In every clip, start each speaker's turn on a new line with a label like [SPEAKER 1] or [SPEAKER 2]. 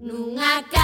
[SPEAKER 1] nunca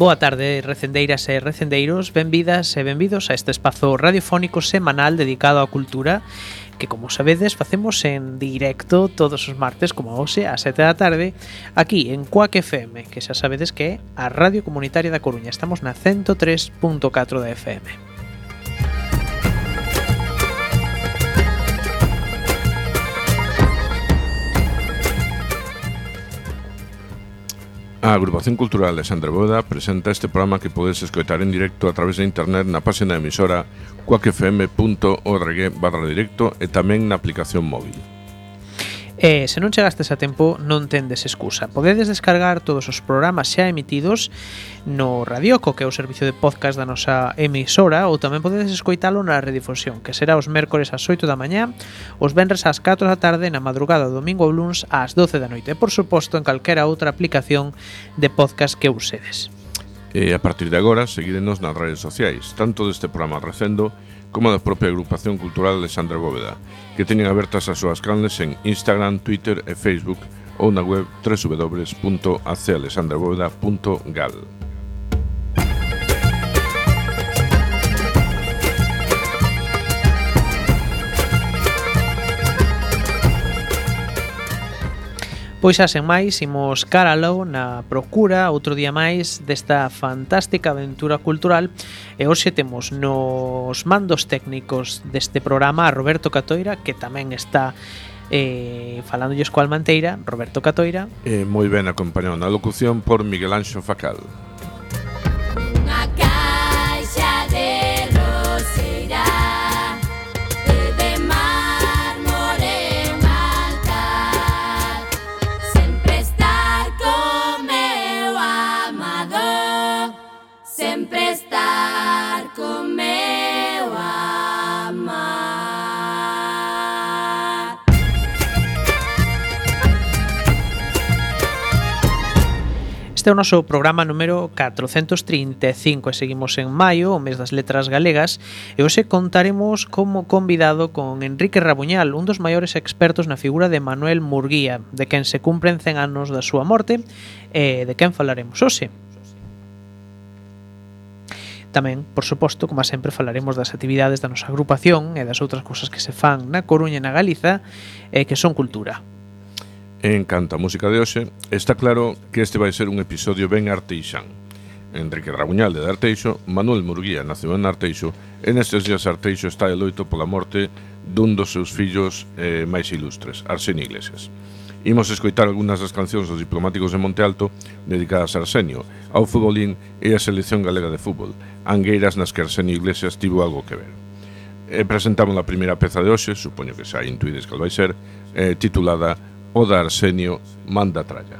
[SPEAKER 2] Boa tarde, recendeiras e recendeiros, benvidas e benvidos a este espazo radiofónico semanal dedicado á cultura que como sabedes facemos en directo todos os martes como hoxe a 7 da tarde aquí en Cuac FM, que xa sabedes que é a Radio Comunitaria da Coruña. Estamos na 103.4 da FM.
[SPEAKER 3] A Agrupación Cultural de Sandra Boda presenta este programa que podes escoitar en directo a través de internet na página emisora coacfm.org barra directo e tamén na aplicación móvil.
[SPEAKER 2] E se non chegastes a tempo, non tendes excusa. Podedes descargar todos os programas xa emitidos no Radioco, que é o servicio de podcast da nosa emisora, ou tamén podedes escoitalo na redifusión, que será os mércores ás 8 da mañá, os venres ás 4 da tarde, na madrugada do domingo ou luns ás 12 da noite, e por suposto en calquera outra aplicación de podcast que usedes.
[SPEAKER 3] E a partir de agora, seguirenos nas redes sociais, tanto deste programa recendo, como da propia agrupación cultural Alexandra Bóveda, que teñen abertas as súas canles en Instagram, Twitter e Facebook ou na web www.acealexandrabóveda.gal.
[SPEAKER 2] Pois xa sen máis, imos caralo na procura outro día máis desta fantástica aventura cultural e hoxe temos nos mandos técnicos deste programa a Roberto Catoira que tamén está eh, falándolles coa Almanteira, Roberto Catoira.
[SPEAKER 3] Eh, moi ben acompañado na locución por Miguel Anxo Facal.
[SPEAKER 2] Este é o noso programa número 435 e seguimos en maio, o mes das letras galegas, e hoxe contaremos como convidado con Enrique Rabuñal, un dos maiores expertos na figura de Manuel Murguía, de quen se cumpren 100 anos da súa morte e de quen falaremos hoxe. Tamén, por suposto, como sempre, falaremos das actividades da nosa agrupación e das outras cousas que se fan na Coruña e na Galiza e que son cultura.
[SPEAKER 3] En canto a música de hoxe, está claro que este vai ser un episodio ben arteixán. Enrique Rabuñal de Arteixo, Manuel Murguía naceu en Arteixo e nestes días Arteixo está de loito pola morte dun dos seus fillos eh, máis ilustres, Arsenio Iglesias. Imos escoitar algunhas das cancións dos diplomáticos de Monte Alto dedicadas a Arsenio, ao futbolín e a selección galega de fútbol, angueiras nas que Arsenio Iglesias tivo algo que ver. E presentamos a primeira peza de hoxe, supoño que xa intuides que vai ser, eh, titulada
[SPEAKER 4] o de Arsenio manda
[SPEAKER 2] tralla.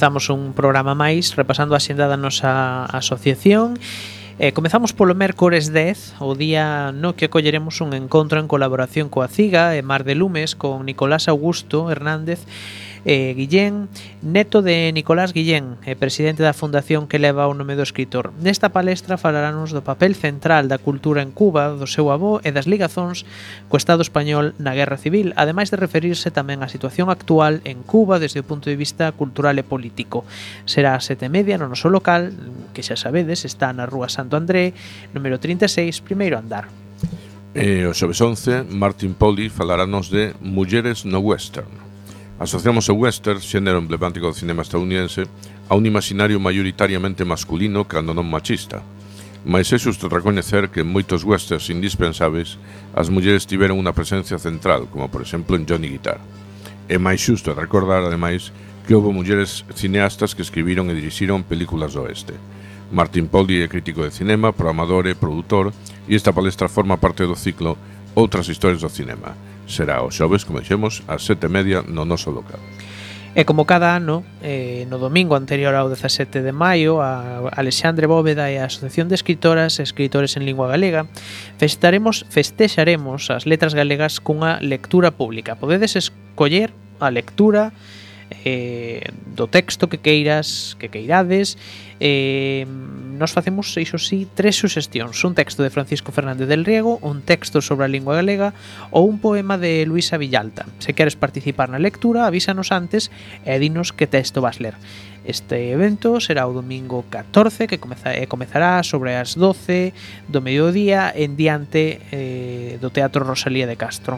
[SPEAKER 2] Comezamos un programa máis repasando a xenda da nosa asociación. Eh, comezamos polo mércores 10, o día no que colleremos un encontro en colaboración coa CIGA e Mar de Lumes con Nicolás Augusto Hernández eh, Guillén, neto de Nicolás Guillén, eh, presidente da fundación que leva o nome do escritor. Nesta palestra falarános do papel central da cultura en Cuba, do seu avó e das ligazóns co Estado español na Guerra Civil, ademais de referirse tamén á situación actual en Cuba desde o punto de vista cultural e político. Será a sete media no noso local, que xa sabedes, está na Rúa Santo André, número 36, primeiro andar.
[SPEAKER 3] E eh, o xoves 11, Martin Poli falarános de Mulleres no Western. Asociamos o western, xénero emblemático do cinema estadounidense, a un imaginario maioritariamente masculino cando non machista. Mais é xusto recoñecer que en moitos westerns indispensables as mulleres tiveron unha presencia central, como por exemplo en Johnny Guitar. É máis xusto recordar, ademais, que houve mulleres cineastas que escribiron e dirixiron películas do oeste. Martin Poli é crítico de cinema, programador e produtor, e esta palestra forma parte do ciclo Outras historias do cinema, será o xoves, como dixemos, ás sete e media no noso local.
[SPEAKER 2] E como cada ano, eh, no domingo anterior ao 17 de maio, a Alexandre Bóveda e a Asociación de Escritoras e Escritores en Lingua Galega festaremos, festexaremos as letras galegas cunha lectura pública. Podedes escoller a lectura eh, do texto que queiras, que queirades, eh, nos facemos, iso sí, tres suxestións. Un texto de Francisco Fernández del Riego, un texto sobre a lingua galega ou un poema de Luisa Villalta. Se queres participar na lectura, avísanos antes e dinos que texto vas ler. Este evento será o domingo 14, que comeza, eh, comezará sobre as 12 do mediodía en diante eh, do Teatro Rosalía de Castro.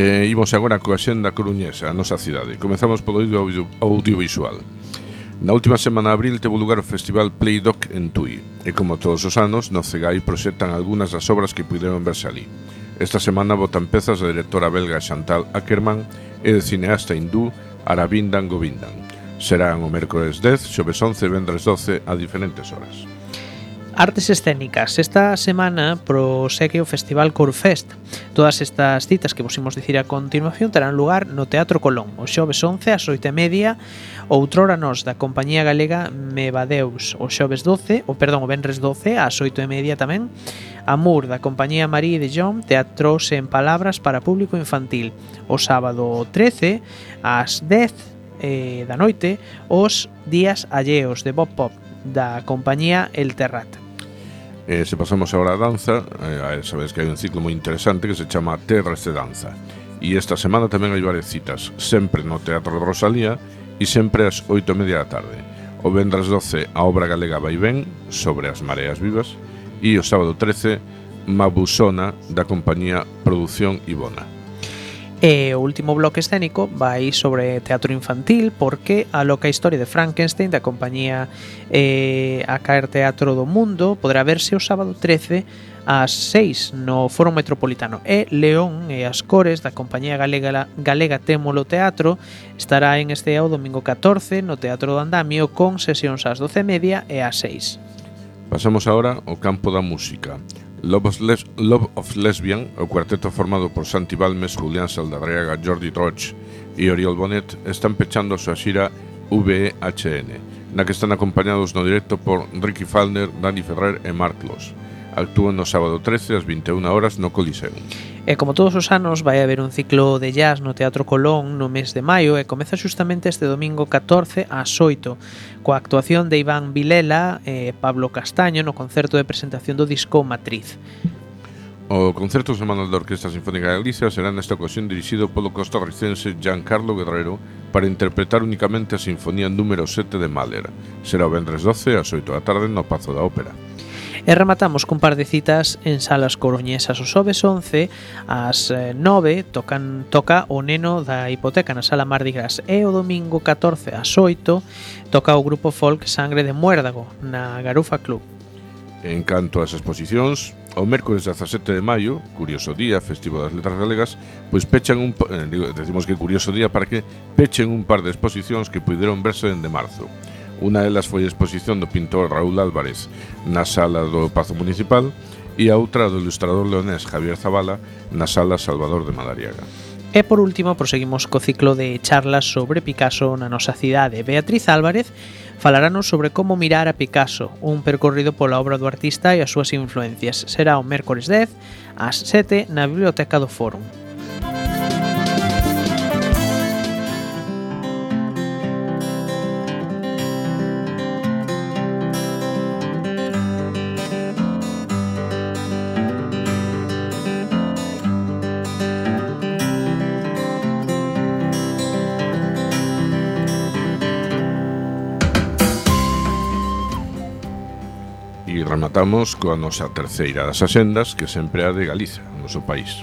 [SPEAKER 3] eh, imos agora coa xenda coruñesa, a nosa cidade. Comezamos polo audio, audiovisual. Na última semana de abril teve lugar o festival Playdoc en Tui, e como todos os anos, no CEGAI proxectan algunhas das obras que puderon verse ali. Esta semana botan pezas da directora belga Chantal Ackerman e de cineasta hindú Aravindan Govindan. Serán o mércores 10, xoves 11 e vendres 12 a diferentes horas.
[SPEAKER 2] Artes escénicas. Esta semana prosegue o Festival Corfest. Todas estas citas que vos imos dicir a continuación terán lugar no Teatro Colón, o xoves 11 ás 8:30, Outrora Nos da Compañía Galega Mevadeus, o xoves 12, o perdón, o venres 12 ás 8:30 tamén, Amur da Compañía María de Jong Teatros en Palabras para Público Infantil, o sábado 13 ás 10 eh, da noite, os días alleos de Bob Pop da compañía El Terrat.
[SPEAKER 3] Eh, se pasamos agora a danza, eh, sabes que hai un ciclo moi interesante que se chama Terras de Danza. E esta semana tamén hai varias citas, sempre no Teatro de Rosalía e sempre ás oito e media da tarde. O vendras 12 a obra galega vai ben sobre as mareas vivas e o sábado 13 Mabusona da compañía Produción Ibona.
[SPEAKER 2] E o último bloque escénico vai sobre teatro infantil porque a loca historia de Frankenstein da compañía eh, A Caer Teatro do Mundo poderá verse o sábado 13 ás 6 no Foro Metropolitano e León e as cores da compañía galega, galega Témolo Teatro estará en este ao domingo 14 no Teatro do Andamio con sesións ás 12 e media e ás 6.
[SPEAKER 3] Pasamos agora ao campo da música. Love of, Les Love of Lesbian, o cuarteto formado por Santi Balmes, Julián Saldarreaga, Jordi Troch e Oriol Bonet, están pechando a súa xira VHN, na que están acompañados no directo por Ricky Falner, Dani Ferrer e Marclos. Actúan no sábado 13 ás 21 horas no Coliseum.
[SPEAKER 2] E como todos os anos vai haber un ciclo de jazz no Teatro Colón no mes de maio e comeza xustamente este domingo 14 ás 8 coa actuación de Iván Vilela e Pablo Castaño no concerto de presentación do disco Matriz.
[SPEAKER 3] O Concerto Semanal da Orquesta Sinfónica de Galicia será nesta ocasión dirixido polo costarricense Giancarlo Guerrero para interpretar únicamente a Sinfonía número 7 de Mahler. Será o vendres 12 ás 8 da tarde no Pazo da Ópera.
[SPEAKER 2] E rematamos cun par de citas en salas coruñesas o xoves 11 ás eh, 9 tocan toca o neno da hipoteca na sala Mardi Gras e o domingo 14 ás 8 toca o grupo folk Sangre de Muérdago na Garufa Club.
[SPEAKER 3] En canto ás exposicións, o mércores 17 de maio, curioso día, festivo das letras galegas, pois pechan un eh, digo, decimos que curioso día para que pechen un par de exposicións que puideron verse dende marzo. Unha delas foi a exposición do pintor Raúl Álvarez na sala do Pazo Municipal e a outra do ilustrador leonés Javier Zavala na sala Salvador de Madariaga.
[SPEAKER 2] E por último, proseguimos co ciclo de charlas sobre Picasso na nosa cidade. Beatriz Álvarez falaranos sobre como mirar a Picasso, un percorrido pola obra do artista e as súas influencias. Será o mércores 10 ás 7 na Biblioteca do Fórum.
[SPEAKER 3] rematamos coa nosa terceira das axendas que sempre a de Galiza, o noso país.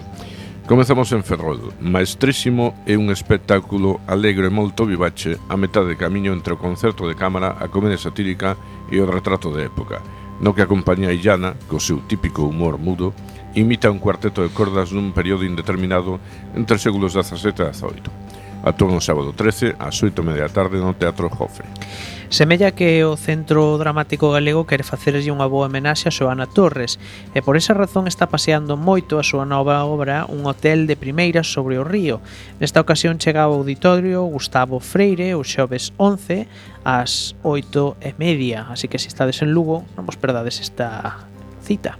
[SPEAKER 3] Comezamos en Ferrol. Maestrísimo é un espectáculo alegre e molto vivache a metade de camiño entre o concerto de cámara, a comedia satírica e o retrato de época, no que a compañía illana, co seu típico humor mudo, imita un cuarteto de cordas nun período indeterminado entre os séculos XVII e XVIII. Atón o sábado 13, ás 8 media tarde no Teatro Jofre.
[SPEAKER 2] Semella que o Centro Dramático Galego quere facerlle unha boa homenaxe a Xoana Torres e por esa razón está paseando moito a súa nova obra Un hotel de primeiras sobre o río. Nesta ocasión chega ao auditorio Gustavo Freire o xoves 11 ás 8 e media, así que se estades en Lugo non vos perdades esta cita.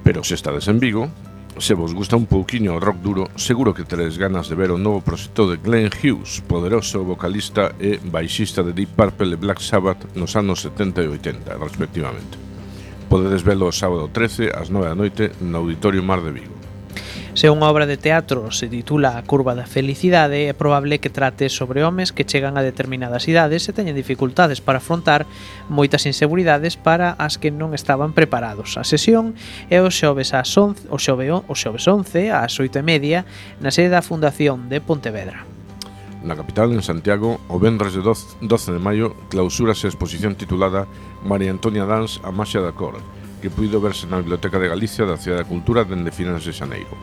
[SPEAKER 3] Pero se estades en Vigo, Se vos gusta un pouquiño o rock duro, seguro que teredes ganas de ver o novo proxecto de Glenn Hughes, poderoso vocalista e baixista de Deep Purple e Black Sabbath nos anos 70 e 80, respectivamente. Podedes velo o sábado 13 ás 9 da noite no Auditorio Mar de Vigo.
[SPEAKER 2] Se unha obra de teatro se titula A curva da felicidade, é probable que trate sobre homes que chegan a determinadas idades e teñen dificultades para afrontar moitas inseguridades para as que non estaban preparados. A sesión é o xoves ás 11, o xove, o xoves 11 ás 8:30 na sede da Fundación de Pontevedra.
[SPEAKER 3] Na capital, en Santiago, o venres de 12 de maio clausúrase a exposición titulada María Antonia Dans a Maxia da Cor, que puido verse na Biblioteca de Galicia da Cidade da Cultura dende finales de xaneiro.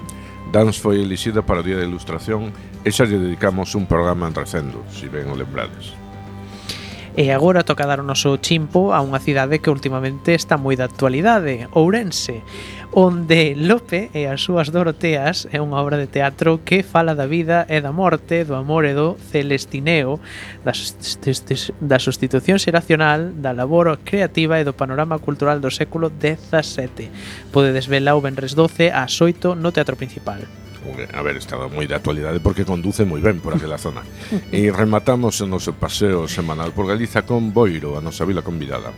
[SPEAKER 3] Dans foi elixida para o Día da Ilustración e xa lle dedicamos un programa en recendo, se ben o lembrades.
[SPEAKER 2] E agora toca dar o noso chimpo a unha cidade que últimamente está moi da actualidade, Ourense, onde Lope e as súas Doroteas é unha obra de teatro que fala da vida e da morte, do amor e do celestineo, da, da sustitución xeracional, da labor creativa e do panorama cultural do século XVII. Podedes vela o Benres 12 ás 8 no Teatro Principal
[SPEAKER 3] haber estado moi de actualidade porque conduce moi ben por aquela zona. e rematamos o noso paseo semanal por Galiza con Boiro, a nosa vila convidada.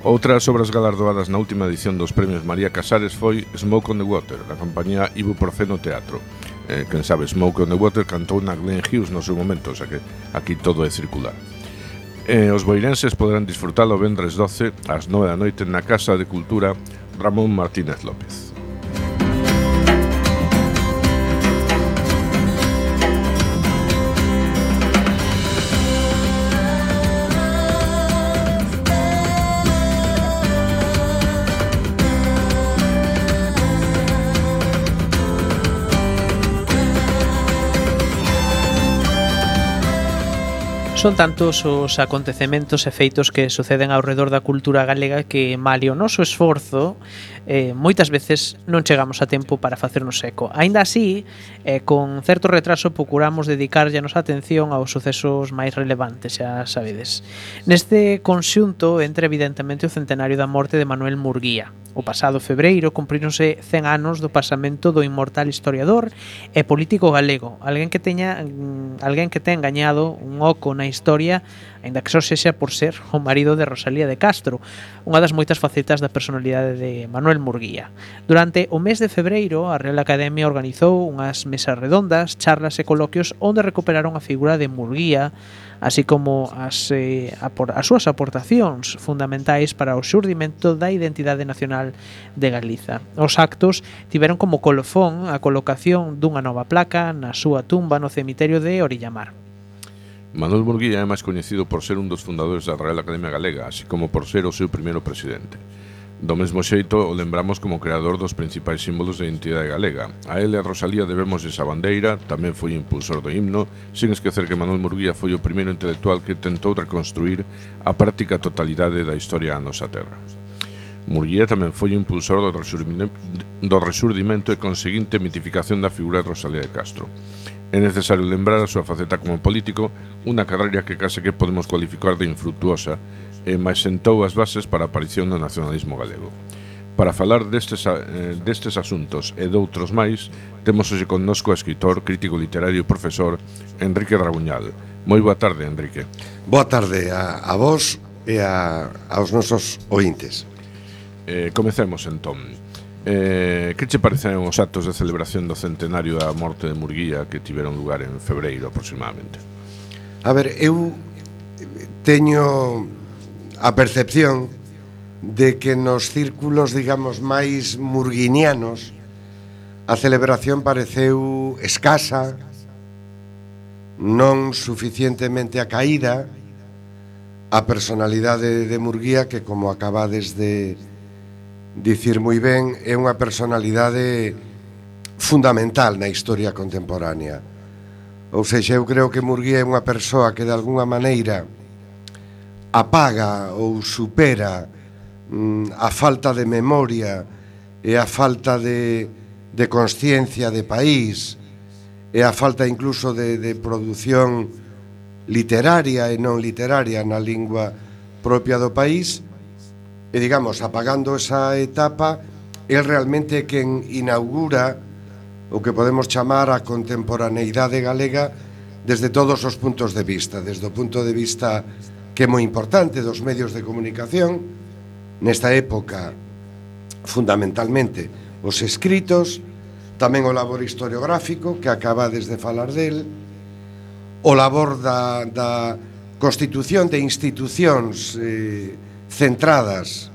[SPEAKER 3] Outras obras galardoadas na última edición dos premios María Casares foi Smoke on the Water, da compañía Ibuprofeno Teatro. Eh, quen sabe, Smoke on the Water cantou na Glen Hughes no seu momento, xa que aquí todo é circular. Eh, os boirenses poderán disfrutalo vendres 12 ás 9 da noite na Casa de Cultura Ramón Martínez López.
[SPEAKER 2] Son tantos os acontecementos e feitos que suceden ao redor da cultura galega que, malio noso esforzo, eh, moitas veces non chegamos a tempo para facernos eco. Aínda así, eh, con certo retraso procuramos dedicarlle a nosa atención aos sucesos máis relevantes, xa sabedes. Neste conxunto entra evidentemente o centenario da morte de Manuel Murguía. O pasado febreiro cumpríronse 100 anos do pasamento do inmortal historiador e político galego, alguén que teña mm, alguén que ten gañado un oco na historia aínda que só sexa por ser o marido de Rosalía de Castro, unha das moitas facetas da personalidade de Manuel Murguía. Durante o mes de febreiro, a Real Academia organizou unhas mesas redondas, charlas e coloquios onde recuperaron a figura de Murguía, así como as, eh, apor, as súas aportacións fundamentais para o xurdimento da identidade nacional de Galiza. Os actos tiveron como colofón a colocación dunha nova placa na súa tumba no cemiterio de Orillamar.
[SPEAKER 3] Manuel Murguía é máis coñecido por ser un dos fundadores da Real Academia Galega, así como por ser o seu primeiro presidente. Do mesmo xeito, o lembramos como creador dos principais símbolos da identidade galega. A ele a Rosalía debemos esa bandeira, tamén foi impulsor do himno, sin esquecer que Manuel Murguía foi o primeiro intelectual que tentou reconstruir a práctica totalidade da historia a nosa terra. Murguía tamén foi impulsor do, do resurdimento e conseguinte mitificación da figura de Rosalía de Castro. É necesario lembrar a súa faceta como político, unha carreira que case que podemos cualificar de infructuosa, e máis sentou as bases para a aparición do nacionalismo galego. Para falar destes, eh, destes asuntos e doutros máis, temos hoxe connosco a escritor, crítico literario e profesor Enrique Draguñal. Moi boa tarde, Enrique.
[SPEAKER 5] Boa tarde a, a vos e a, aos nosos ointes.
[SPEAKER 3] Eh, comecemos, entón. Eh, que che pareceron os actos de celebración do centenario da morte de Murguía que tiveron lugar en febreiro aproximadamente?
[SPEAKER 5] A ver, eu teño a percepción de que nos círculos, digamos, máis murguinianos a celebración pareceu escasa, non suficientemente acaída a personalidade de Murguía que como acabades de, de dicir moi ben, é unha personalidade fundamental na historia contemporánea. Ou seja, eu creo que Murguía é unha persoa que de alguna maneira apaga ou supera mm, a falta de memoria e a falta de, de consciencia de país e a falta incluso de, de produción literaria e non literaria na lingua propia do país e digamos, apagando esa etapa, el realmente quen inaugura o que podemos chamar a contemporaneidade galega desde todos os puntos de vista, desde o punto de vista que é moi importante dos medios de comunicación, nesta época fundamentalmente os escritos, tamén o labor historiográfico que acaba desde falar del, o labor da, da constitución de institucións eh, centradas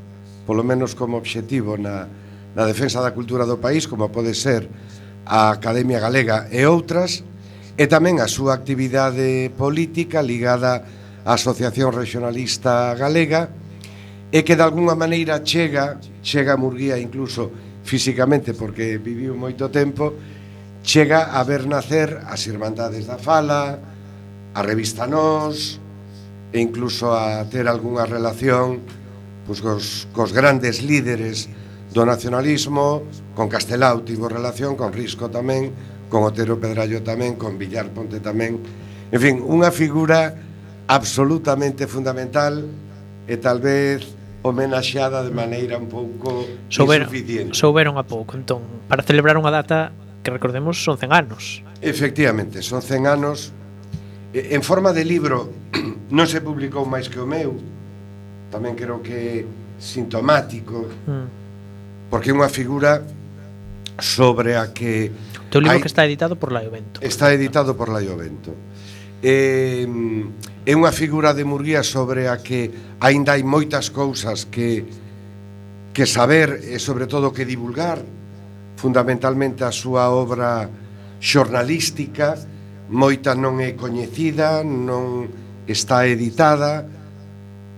[SPEAKER 5] polo menos como obxectivo na, na defensa da cultura do país, como pode ser a Academia Galega e outras, e tamén a súa actividade política ligada á Asociación Regionalista Galega, e que de alguna maneira chega, chega a Murguía incluso físicamente, porque viviu moito tempo, chega a ver nacer as Irmandades da Fala, a revista Nós, e incluso a ter algunha relación pois, cos, cos grandes líderes do nacionalismo, con Castelao tivo relación, con Risco tamén, con Otero Pedrallo tamén, con Villar Ponte tamén. En fin, unha figura absolutamente fundamental e tal vez homenaxeada de maneira un pouco
[SPEAKER 2] souberon,
[SPEAKER 5] insuficiente.
[SPEAKER 2] Souberon a pouco, entón, para celebrar unha data que recordemos son 100 anos.
[SPEAKER 5] Efectivamente, son 100 anos en forma de libro non se publicou máis que o meu. Tamén creo que sintomático.
[SPEAKER 2] Mm.
[SPEAKER 5] porque é unha figura sobre a que
[SPEAKER 2] o teu libro
[SPEAKER 5] hai,
[SPEAKER 2] que está editado por Laiovento
[SPEAKER 5] está editado por Laiovento eh, é unha figura de Murguía sobre a que aínda hai moitas cousas que que saber e sobre todo que divulgar. Fundamentalmente a súa obra xornalística. Moita non é coñecida non está editada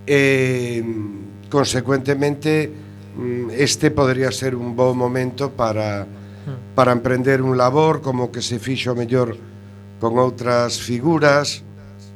[SPEAKER 5] e consecuentemente mm, este podría ser un bo momento para hmm. para emprender un labor como que se fixo mellor con outras figuras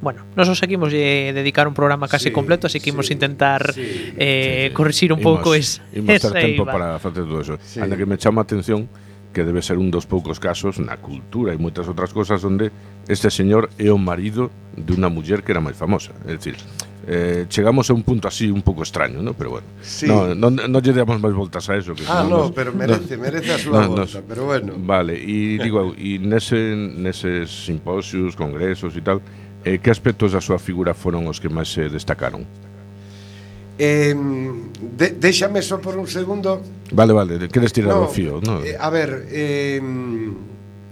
[SPEAKER 2] Bueno, nosos seguimos eh, dedicar un programa case
[SPEAKER 5] sí,
[SPEAKER 2] completo, así que
[SPEAKER 5] sí, imos
[SPEAKER 2] intentar
[SPEAKER 5] sí,
[SPEAKER 2] eh, sí, corrixir un pouco esa
[SPEAKER 3] Imos ter tempo
[SPEAKER 2] iba.
[SPEAKER 3] para facer todo eso.
[SPEAKER 5] Sí.
[SPEAKER 3] Anda que me chama a atención que debe ser un dos poucos casos na cultura e moitas outras cosas onde este señor é o marido de unha muller que era máis famosa. É dicir, eh, chegamos a un punto así un pouco extraño, ¿no? pero bueno.
[SPEAKER 5] Sí.
[SPEAKER 3] No, no, no lle damos máis voltas a eso. Que
[SPEAKER 5] ah, no,
[SPEAKER 3] no
[SPEAKER 5] pero merece, no, merece a súa
[SPEAKER 3] no,
[SPEAKER 5] volta, no, pero bueno.
[SPEAKER 3] Vale, e digo, e nese, neses simposios, congresos e tal, eh, que aspectos da súa figura foron os que máis se destacaron?
[SPEAKER 5] Eh, de, déxame só por un segundo.
[SPEAKER 3] Vale, vale, queres tirar
[SPEAKER 5] no,
[SPEAKER 3] o fío, no.
[SPEAKER 5] Eh, a ver, eh,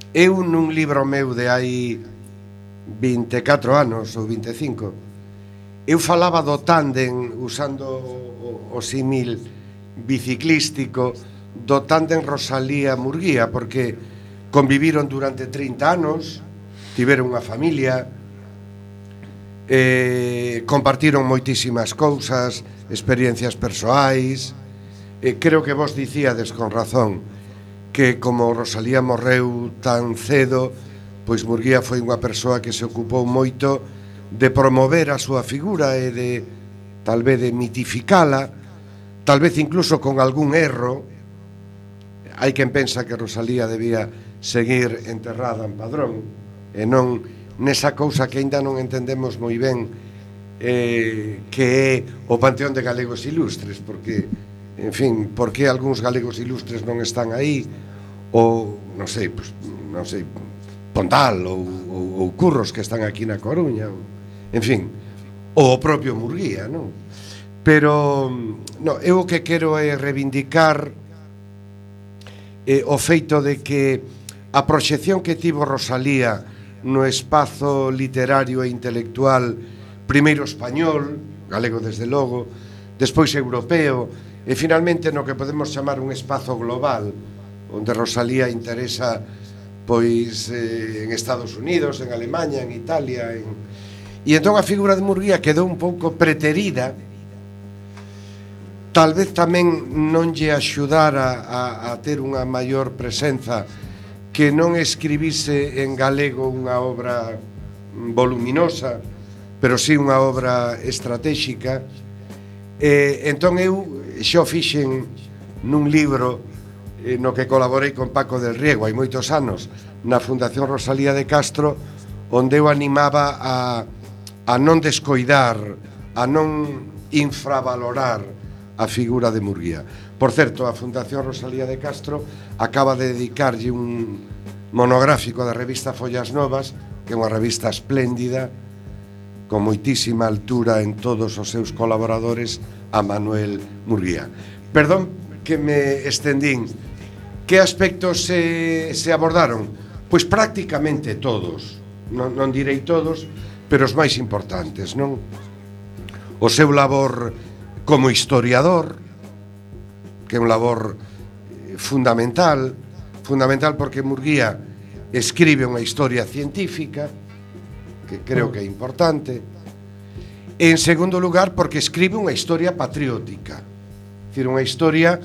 [SPEAKER 5] eu nun libro meu de hai 24 anos ou 25, eu falaba do tándem usando o, o, o símil biciclístico do tándem Rosalía Murguía porque conviviron durante 30 anos, tiveron unha familia, eh, compartiron moitísimas cousas, experiencias persoais, eh, creo que vos dicíades con razón que como Rosalía morreu tan cedo, pois Murguía foi unha persoa que se ocupou moito de promover a súa figura e de tal vez de mitificala, tal vez incluso con algún erro. Hai quen pensa que Rosalía debía seguir enterrada en Padrón e non nesa cousa que aínda non entendemos moi ben eh, que é o Panteón de Galegos Ilustres, porque, en fin, por que algúns galegos ilustres non están aí, ou, non sei, pues, non sei, Pontal ou, ou, ou Curros que están aquí na Coruña, ou, en fin, ou o propio Murguía, non? Pero, no, eu o que quero é reivindicar eh, o feito de que a proxección que tivo Rosalía no espazo literario e intelectual primeiro español, galego desde logo, despois europeo e finalmente no que podemos chamar un espazo global onde Rosalía interesa pois eh, en Estados Unidos, en Alemanha, en Italia, en E entón a figura de Murguía quedou un pouco preterida. Tal vez tamén non lle axudara a, a ter unha maior presenza que non escribise en galego unha obra voluminosa, pero sí unha obra estratégica. E, entón eu xo fixen nun libro eh, no que colaborei con Paco del Riego hai moitos anos na Fundación Rosalía de Castro onde eu animaba a, a non descoidar a non infravalorar a figura de Murguía. Por certo, a Fundación Rosalía de Castro acaba de dedicarlle un monográfico da revista Follas Novas, que é unha revista espléndida, con moitísima altura en todos os seus colaboradores, a Manuel Murguía. Perdón que me estendín. Que aspectos se, se abordaron? Pois prácticamente todos. Non, non direi todos, pero os máis importantes, non? O seu labor como historiador, que é un labor eh, fundamental, fundamental porque Murguía escribe unha historia científica, que creo que é importante, e en segundo lugar porque escribe unha historia patriótica, dicir, unha historia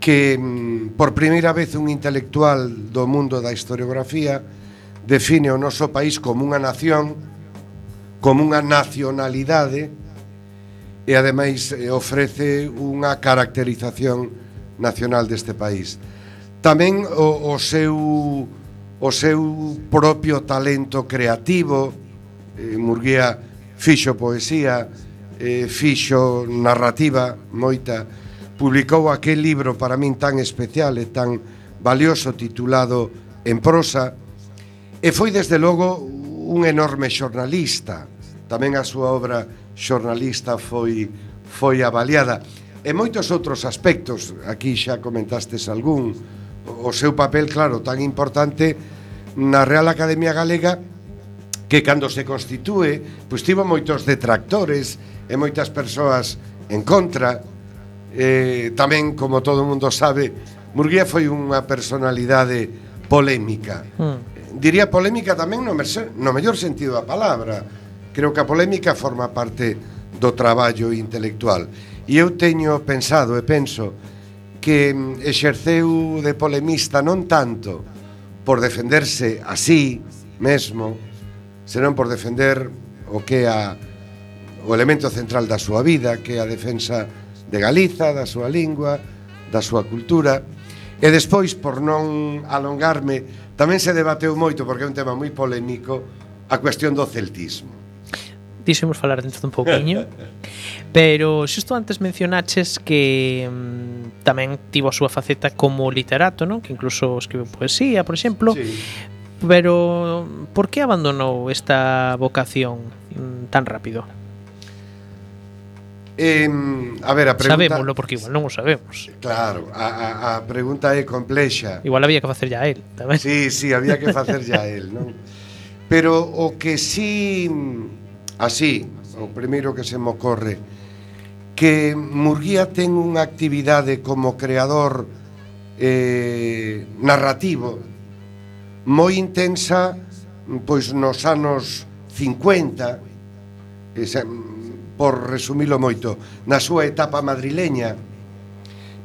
[SPEAKER 5] que mm, por primeira vez un intelectual do mundo da historiografía define o noso país como unha nación, como unha nacionalidade, e ademais eh, ofrece unha caracterización nacional deste país. Tamén o, o seu o seu propio talento creativo, eh, Murguía fixo poesía, eh, fixo narrativa moita, publicou aquel libro para min tan especial e tan valioso titulado En prosa, e foi desde logo un enorme xornalista. Tamén a súa obra xornalista foi foi avaliada. E moitos outros aspectos, aquí xa comentastes algún, o seu papel, claro, tan importante na Real Academia Galega que cando se constitúe, pois tivo moitos detractores e moitas persoas en contra. Eh, tamén, como todo mundo sabe, Murguía foi unha personalidade polémica. Mm. Diría polémica tamén no, no mellor sentido da palabra Creo que a polémica forma parte do traballo intelectual. E eu teño pensado e penso que mm, exerceu de polemista non tanto por defenderse así mesmo, senón por defender o que a o elemento central da súa vida, que é a defensa de Galiza, da súa lingua, da súa cultura. E despois, por non alongarme, tamén se debateu moito, porque é un tema moi polémico, a cuestión do celtismo.
[SPEAKER 2] Dixemos falar dentro dun pouquiño. Pero xusto antes mencionaches que mm, tamén tivo a súa faceta como literato, non? Que incluso escribe poesía, por exemplo. Sí. Pero por que abandonou esta vocación mm, tan rápido?
[SPEAKER 5] Eh, a ver, a pregunta...
[SPEAKER 2] Sabémoslo porque igual non o sabemos.
[SPEAKER 5] Claro, a, a, a pregunta é complexa.
[SPEAKER 2] Igual había que facer ya él tamén.
[SPEAKER 5] Sí, sí, había que facer ya él, non? Pero o que sí Así, o primeiro que se me ocorre que Murguía ten unha actividade como creador eh, narrativo moi intensa pois nos anos 50 esa, por resumilo moito na súa etapa madrileña.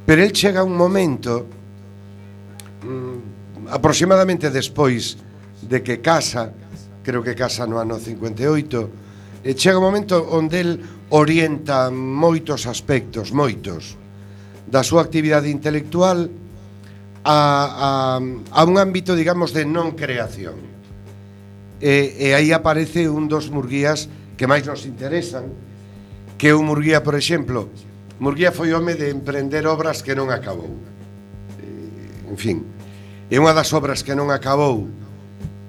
[SPEAKER 5] Pero el chega un momento mm, aproximadamente despois de que casa creo que casa no ano 58 E chega un momento onde el orienta moitos aspectos, moitos, da súa actividade intelectual a, a, a un ámbito, digamos, de non creación. E, e aí aparece un dos murguías que máis nos interesan, que o Murguía, por exemplo. Murguía foi home de emprender obras que non acabou. En fin, é unha das obras que non acabou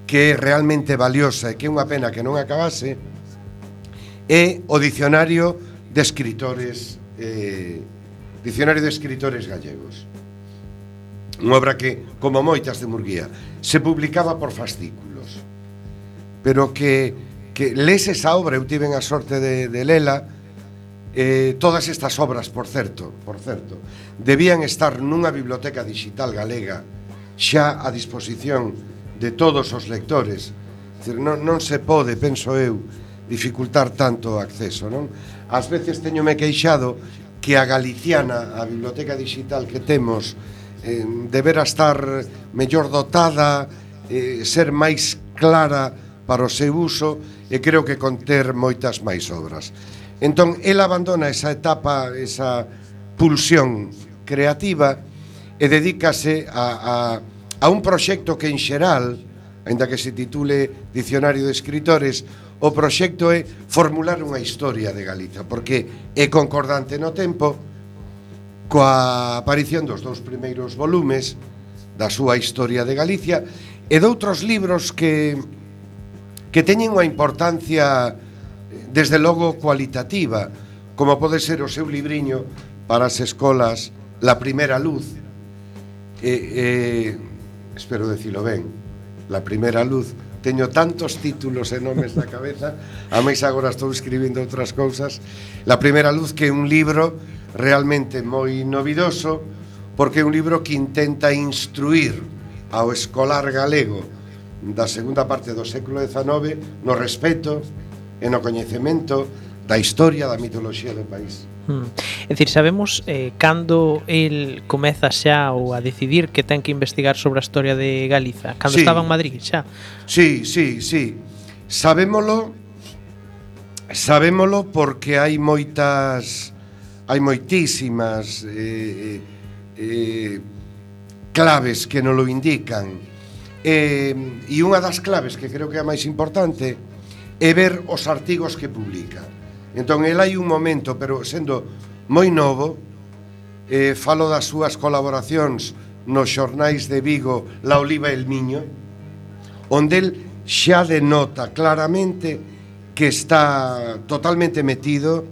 [SPEAKER 5] que é realmente valiosa e que é unha pena que non acabase, e o dicionario de Escritores eh, dicionario de Escritores Gallegos. Unha obra que, como moitas de Murguía, se publicaba por fascículos pero que, que les esa obra eu tiven a sorte de, de lela eh, todas estas obras, por certo, por certo debían estar nunha biblioteca digital galega xa a disposición de todos os lectores. Non, non se pode, penso eu dificultar tanto o acceso, non? Ás veces teñome queixado que a Galiciana, a biblioteca digital que temos, eh, debera estar mellor dotada, eh, ser máis clara para o seu uso e creo que conter moitas máis obras. Entón, el abandona esa etapa, esa pulsión creativa e dedícase a, a, a un proxecto que en xeral, ainda que se titule Dicionario de Escritores, o proxecto é formular unha historia de Galiza, porque é concordante no tempo coa aparición dos dous primeiros volumes da súa historia de Galicia e doutros libros que que teñen unha importancia desde logo cualitativa, como pode ser o seu libriño para as escolas La Primera Luz. Eh, eh, espero decilo ben, La Primera Luz, teño tantos títulos e nomes na cabeza, a máis agora estou escribindo outras cousas. La primeira luz que é un libro realmente moi novidoso, porque é un libro que intenta instruir ao escolar galego da segunda parte do século XIX no respeto e no coñecemento da historia da mitoloxía do país.
[SPEAKER 2] Hmm. É dicir, sabemos eh, cando el comeza xa ou a decidir que ten que investigar sobre a historia de Galiza? Cando
[SPEAKER 5] sí.
[SPEAKER 2] estaba en Madrid xa?
[SPEAKER 5] Sí, sí, sí. Sabémolo sabémolo porque hai moitas hai moitísimas eh, eh, eh claves que non lo indican. Eh, e unha das claves que creo que é a máis importante é ver os artigos que publica. Entón, el hai un momento, pero sendo moi novo, eh, falo das súas colaboracións nos xornais de Vigo La Oliva e El Miño, onde el xa denota claramente que está totalmente metido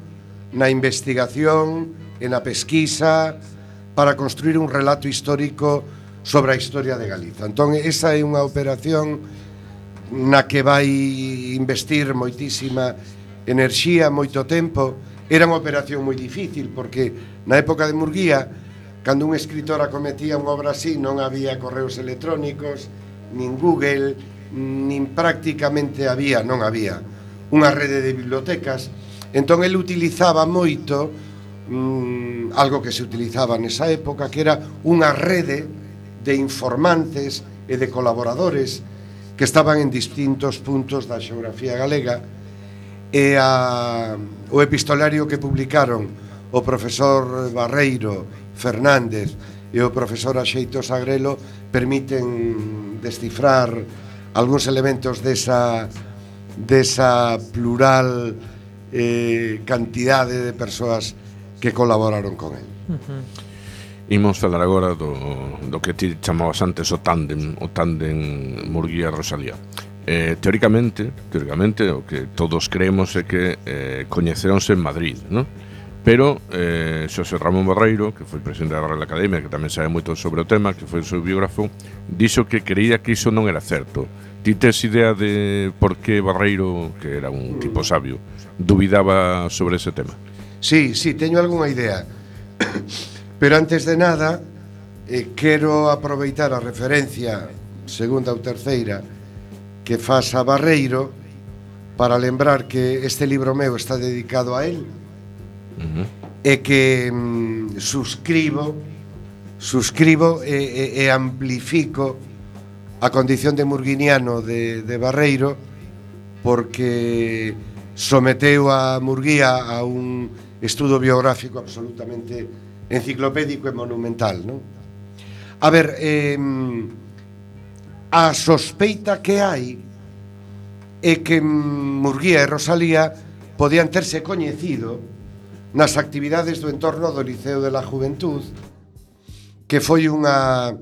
[SPEAKER 5] na investigación, e na pesquisa para construir un relato histórico sobre a historia de Galiza. Entón, esa é unha operación na que vai investir moitísima enerxía, moito tempo, era unha operación moi difícil porque na época de Murguía cando un escritor acometía unha obra así non había correos electrónicos, nin Google, nin prácticamente había, non había unha rede de bibliotecas. Entón el utilizaba moito mmm, algo que se utilizaba nesa época que era unha rede de informantes e de colaboradores que estaban en distintos puntos da xeografía galega e a, o epistolario que publicaron o profesor Barreiro Fernández e o profesor Axeito Sagrelo permiten descifrar algúns elementos desa, desa plural eh, cantidade de persoas que colaboraron con él. Uh -huh.
[SPEAKER 3] Imos falar agora do, do que ti chamabas antes o tándem, o tándem Murguía Rosalía. Eh, teóricamente, teóricamente o que todos creemos é que eh, coñeceronse en Madrid, non? Pero eh, Xosé Ramón Barreiro, que foi presidente da Real Academia, que tamén sabe moito sobre o tema, que foi o seu biógrafo, dixo que creía que iso non era certo. Ti tes idea de por que Barreiro, que era un tipo sabio, duvidaba sobre ese tema?
[SPEAKER 5] Sí, sí, teño algunha idea. Pero antes de nada, eh, quero aproveitar a referencia segunda ou terceira que faz a Barreiro para lembrar que este libro meu está dedicado a él
[SPEAKER 3] uh -huh.
[SPEAKER 5] e que mm, suscribo suscribo e, e, e amplifico a condición de murguiniano de, de Barreiro porque someteu a Murguía a un estudo biográfico absolutamente enciclopédico e monumental, non? A ver, eh, a sospeita que hai é que Murguía e Rosalía podían terse coñecido nas actividades do entorno do Liceo de la Juventud que foi unha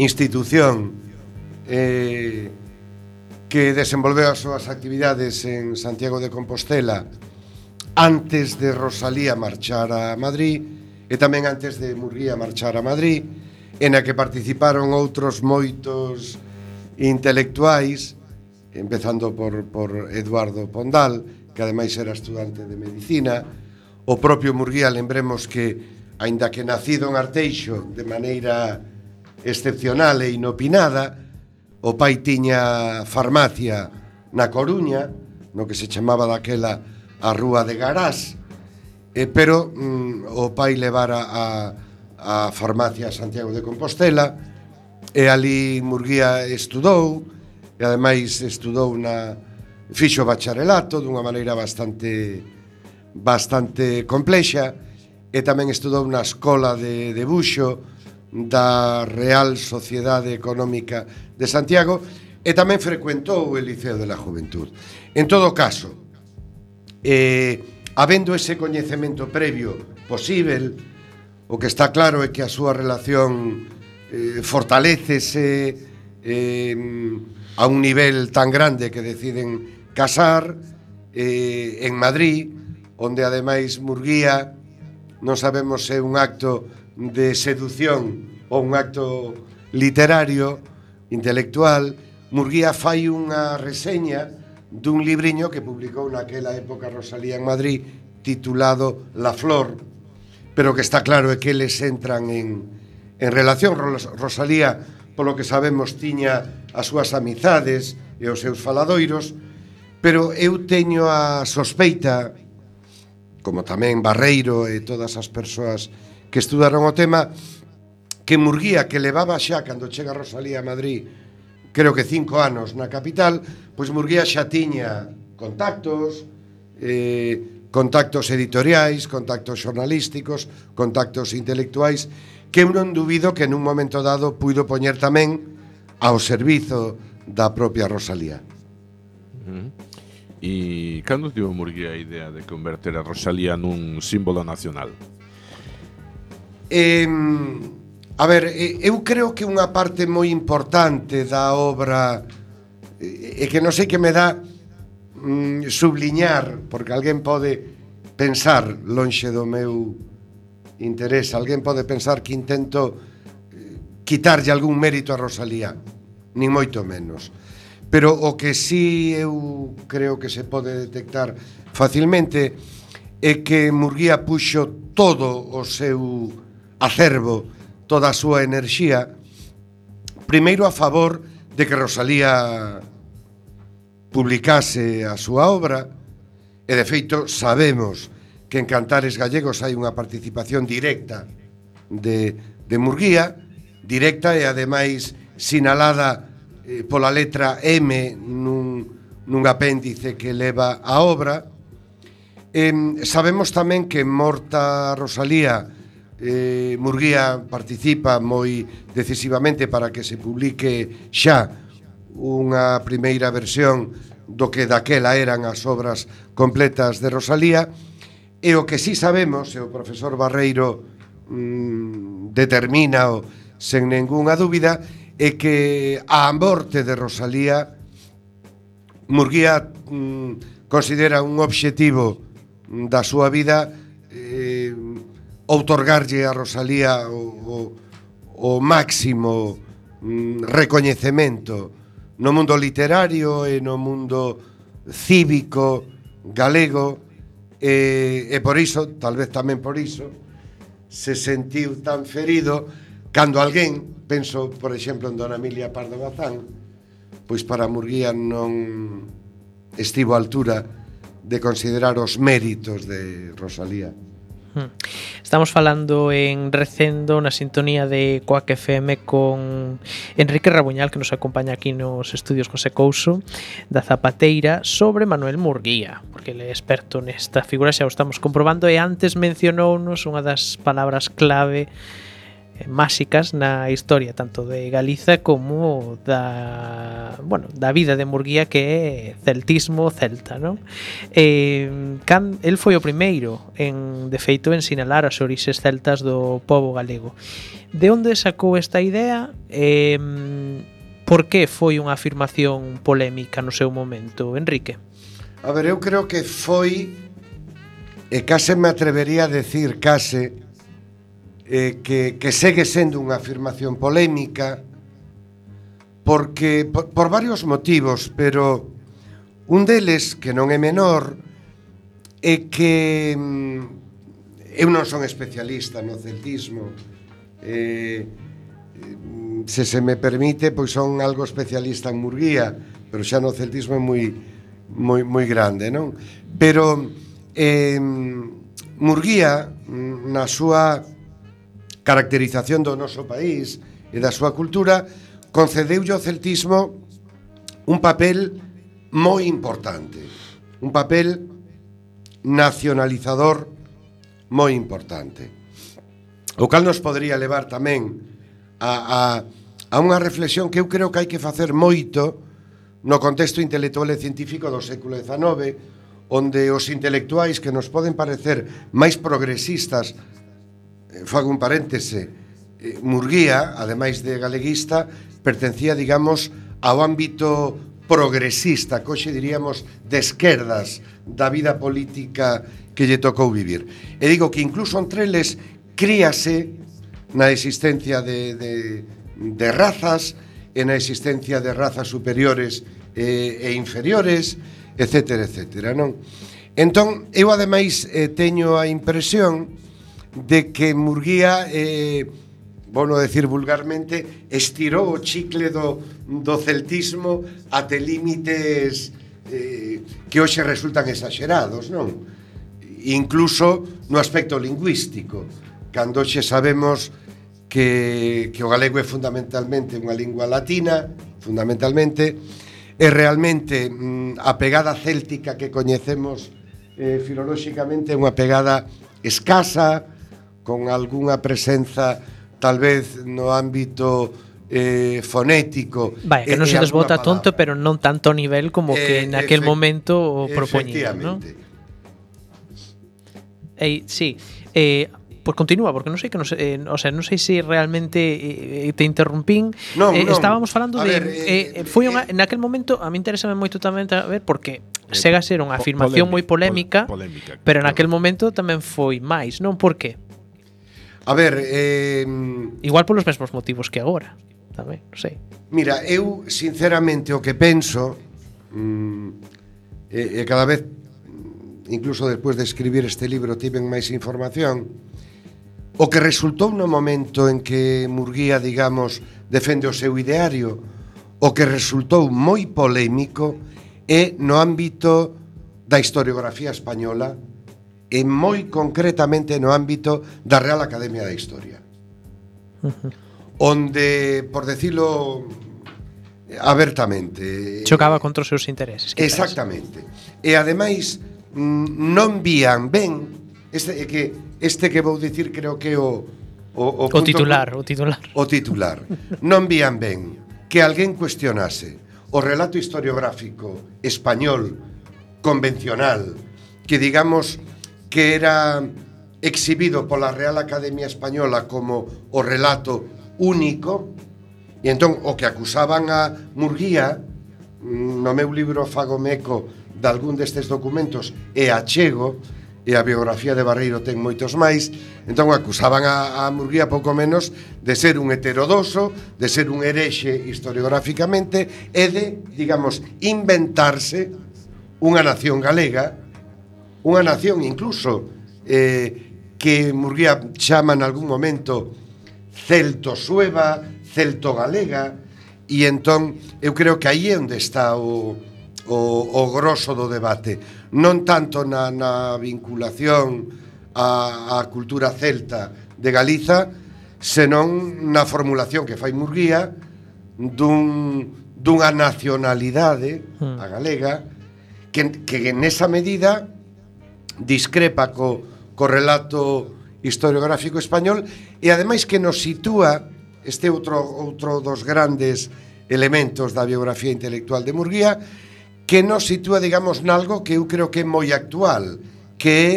[SPEAKER 5] institución eh, que desenvolveu as súas actividades en Santiago de Compostela antes de Rosalía marchar a Madrid e tamén antes de Murguía marchar a Madrid en a que participaron outros moitos intelectuais, empezando por, por Eduardo Pondal, que ademais era estudante de Medicina, o propio Murguía, lembremos que, aínda que nacido en Arteixo de maneira excepcional e inopinada, o pai tiña farmacia na Coruña, no que se chamaba daquela a Rúa de Garás, eh, pero mm, o pai levara a, a farmacia Santiago de Compostela e ali Murguía estudou e ademais estudou na fixo bacharelato dunha maneira bastante bastante complexa e tamén estudou na escola de debuxo da Real Sociedade Económica de Santiago e tamén frecuentou o Liceo de la Juventud. En todo caso, eh, habendo ese coñecemento previo posible, O que está claro é que a súa relación eh, fortalecese eh, a un nivel tan grande que deciden casar eh, en Madrid, onde ademais Murguía non sabemos se é un acto de seducción ou un acto literario, intelectual, Murguía fai unha reseña dun libriño que publicou naquela época Rosalía en Madrid titulado La Flor, pero que está claro é que eles entran en, en relación. Rosalía, polo que sabemos, tiña as súas amizades e os seus faladoiros, pero eu teño a sospeita, como tamén Barreiro e todas as persoas que estudaron o tema, que Murguía, que levaba xa cando chega Rosalía a Madrid, creo que cinco anos na capital, pois Murguía xa tiña contactos, eh, contactos editoriais, contactos xornalísticos, contactos intelectuais, que eu non dubido que nun momento dado puido poñer tamén ao servizo da propia Rosalía.
[SPEAKER 3] Uh -huh. E cando tivo Murguía a idea de converter a Rosalía nun símbolo nacional?
[SPEAKER 5] Eh, a ver, eu creo que unha parte moi importante da obra e que non sei que me dá mm, subliñar, porque alguén pode pensar lonxe do meu interés, alguén pode pensar que intento eh, quitarlle algún mérito a Rosalía, nin moito menos. Pero o que sí eu creo que se pode detectar facilmente é que Murguía puxo todo o seu acervo, toda a súa enerxía, primeiro a favor de que Rosalía publicase a súa obra e de feito sabemos que en Cantares Gallegos hai unha participación directa de, de Murguía directa e ademais sinalada eh, pola letra M nun, nun apéndice que leva a obra. Eh, sabemos tamén que Morta Rosalía eh, Murguía participa moi decisivamente para que se publique xa unha primeira versión do que daquela eran as obras completas de Rosalía e o que sí sabemos, e o profesor Barreiro mm, determina o sen ningunha dúbida, é que a morte de Rosalía Murguía mm, considera un obxectivo da súa vida eh, outorgarlle a Rosalía o, o, o máximo mm, recoñecemento no mundo literario e no mundo cívico galego e, e por iso, tal vez tamén por iso, se sentiu tan ferido cando alguén, penso, por exemplo, en Dona Emilia Pardo Bazán, pois para Murguía non estivo a altura de considerar os méritos de Rosalía.
[SPEAKER 2] Estamos falando en Recendo na sintonía de Coac FM con Enrique Rabuñal que nos acompaña aquí nos estudios José Couso da Zapateira sobre Manuel Murguía, porque ele é experto nesta figura, xa o estamos comprobando e antes mencionounos unha das palabras clave Eh, máxicas na historia tanto de Galiza como da, bueno, da vida de Murguía que é celtismo celta, non? Eh, can, el foi o primeiro en de feito en sinalar as orixes celtas do povo galego. De onde sacou esta idea? Eh, por que foi unha afirmación polémica no seu momento, Enrique?
[SPEAKER 5] A ver, eu creo que foi e case me atrevería a decir case eh, que, que segue sendo unha afirmación polémica porque por, por varios motivos, pero un deles que non é menor é que mm, eu non son especialista no celtismo eh, se se me permite pois son algo especialista en Murguía pero xa no celtismo é moi moi, moi grande non? pero eh, Murguía na súa caracterización do noso país e da súa cultura, concedeulle ao celtismo un papel moi importante, un papel nacionalizador moi importante. O cal nos podría levar tamén a, a, a unha reflexión que eu creo que hai que facer moito no contexto intelectual e científico do século XIX, onde os intelectuais que nos poden parecer máis progresistas fago un paréntese, eh, Murguía, ademais de galeguista, pertencía, digamos, ao ámbito progresista, coxe diríamos de esquerdas da vida política que lle tocou vivir. E digo que incluso entre eles críase na existencia de, de, de razas e na existencia de razas superiores e, e inferiores, etc. etc. Non? Entón, eu ademais eh, teño a impresión de que Murguía eh, bueno, decir vulgarmente estirou o chicle do, do celtismo até límites eh, que hoxe resultan exagerados, non? Incluso no aspecto lingüístico, cando hoxe sabemos que, que o galego é fundamentalmente unha lingua latina, fundamentalmente, e realmente mm, a pegada céltica que coñecemos eh, filolóxicamente é unha pegada escasa, con algunha presenza tal vez no ámbito eh, fonético.
[SPEAKER 2] Vai, que
[SPEAKER 5] eh,
[SPEAKER 2] non
[SPEAKER 5] eh,
[SPEAKER 2] se desbota tonto, pero non tanto nivel como
[SPEAKER 5] eh,
[SPEAKER 2] que
[SPEAKER 5] naquel
[SPEAKER 2] momento propoñían, non? Ei, sí. Eh, Pois pues continúa, porque non sei que non sei, eh, o sea, non sei se realmente eh, te interrumpín.
[SPEAKER 5] Non,
[SPEAKER 2] eh,
[SPEAKER 5] non.
[SPEAKER 2] estábamos falando
[SPEAKER 5] a
[SPEAKER 2] de
[SPEAKER 5] ver,
[SPEAKER 2] eh,
[SPEAKER 5] eh, eh
[SPEAKER 2] foi unha
[SPEAKER 5] eh,
[SPEAKER 2] naquel momento a mí interésame moito tamén a ver porque
[SPEAKER 3] eh,
[SPEAKER 2] chega a ser unha afirmación moi
[SPEAKER 3] polémica, pol, polémica,
[SPEAKER 2] pero naquel momento tamén foi máis, non? Por que?
[SPEAKER 5] A ver, eh...
[SPEAKER 2] Igual polos mesmos motivos que agora Tamén, non sei.
[SPEAKER 5] Mira, eu sinceramente o que penso mm, e, e cada vez mm, incluso despois de escribir este libro tiven máis información o que resultou no momento en que Murguía, digamos, defende o seu ideario o que resultou moi polémico é no ámbito da historiografía española e moi concretamente no ámbito da Real Academia da Historia. Onde, por decirlo abertamente, eh,
[SPEAKER 2] chocaba contra os seus intereses.
[SPEAKER 5] Exactamente. E ademais non vían ben este que este que vou dicir creo que o o,
[SPEAKER 2] o,
[SPEAKER 5] punto, o
[SPEAKER 2] titular, o titular.
[SPEAKER 5] O titular. Non vían ben que alguén cuestionase o relato historiográfico español convencional que digamos que era exhibido pola Real Academia Española como o relato único, e entón o que acusaban a Murguía mm, no meu libro Fagomeco de algún destes documentos e achego, e a biografía de Barreiro ten moitos máis, entón acusaban a, a Murguía pouco menos de ser un heterodoso, de ser un herexe historiográficamente e de, digamos, inventarse unha nación galega unha nación incluso eh, que Murguía chama en algún momento celto-sueva, celto-galega, e entón eu creo que aí é onde está o, o, o grosso do debate. Non tanto na, na vinculación á, a cultura celta de Galiza, senón na formulación que fai Murguía dun, dunha nacionalidade, hmm. a galega, que, que nesa medida discrepa co, co relato historiográfico español e ademais que nos sitúa este outro, outro dos grandes elementos da biografía intelectual de Murguía que nos sitúa, digamos, nalgo que eu creo que é moi actual que é